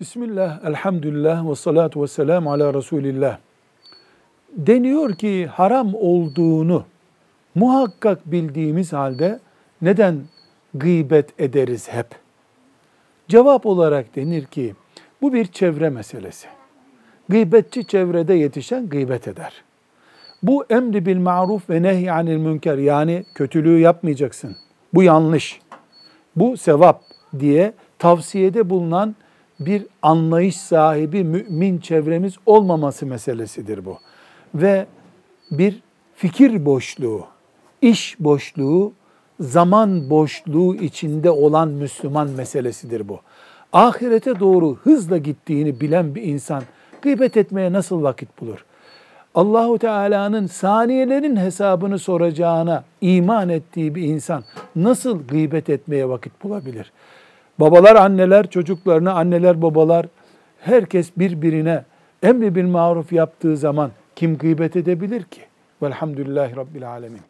Bismillah, elhamdülillah ve salatu ve selamu ala Resulillah. Deniyor ki haram olduğunu muhakkak bildiğimiz halde neden gıybet ederiz hep? Cevap olarak denir ki bu bir çevre meselesi. Gıybetçi çevrede yetişen gıybet eder. Bu emri bil maruf ve nehy anil münker yani kötülüğü yapmayacaksın. Bu yanlış. Bu sevap diye tavsiyede bulunan bir anlayış sahibi mümin çevremiz olmaması meselesidir bu. Ve bir fikir boşluğu, iş boşluğu, zaman boşluğu içinde olan Müslüman meselesidir bu. Ahirete doğru hızla gittiğini bilen bir insan gıybet etmeye nasıl vakit bulur? Allahu Teala'nın saniyelerin hesabını soracağına iman ettiği bir insan nasıl gıybet etmeye vakit bulabilir? Babalar, anneler çocuklarına, anneler, babalar herkes birbirine emri bil maruf yaptığı zaman kim gıybet edebilir ki? Velhamdülillahi Rabbil Alemin.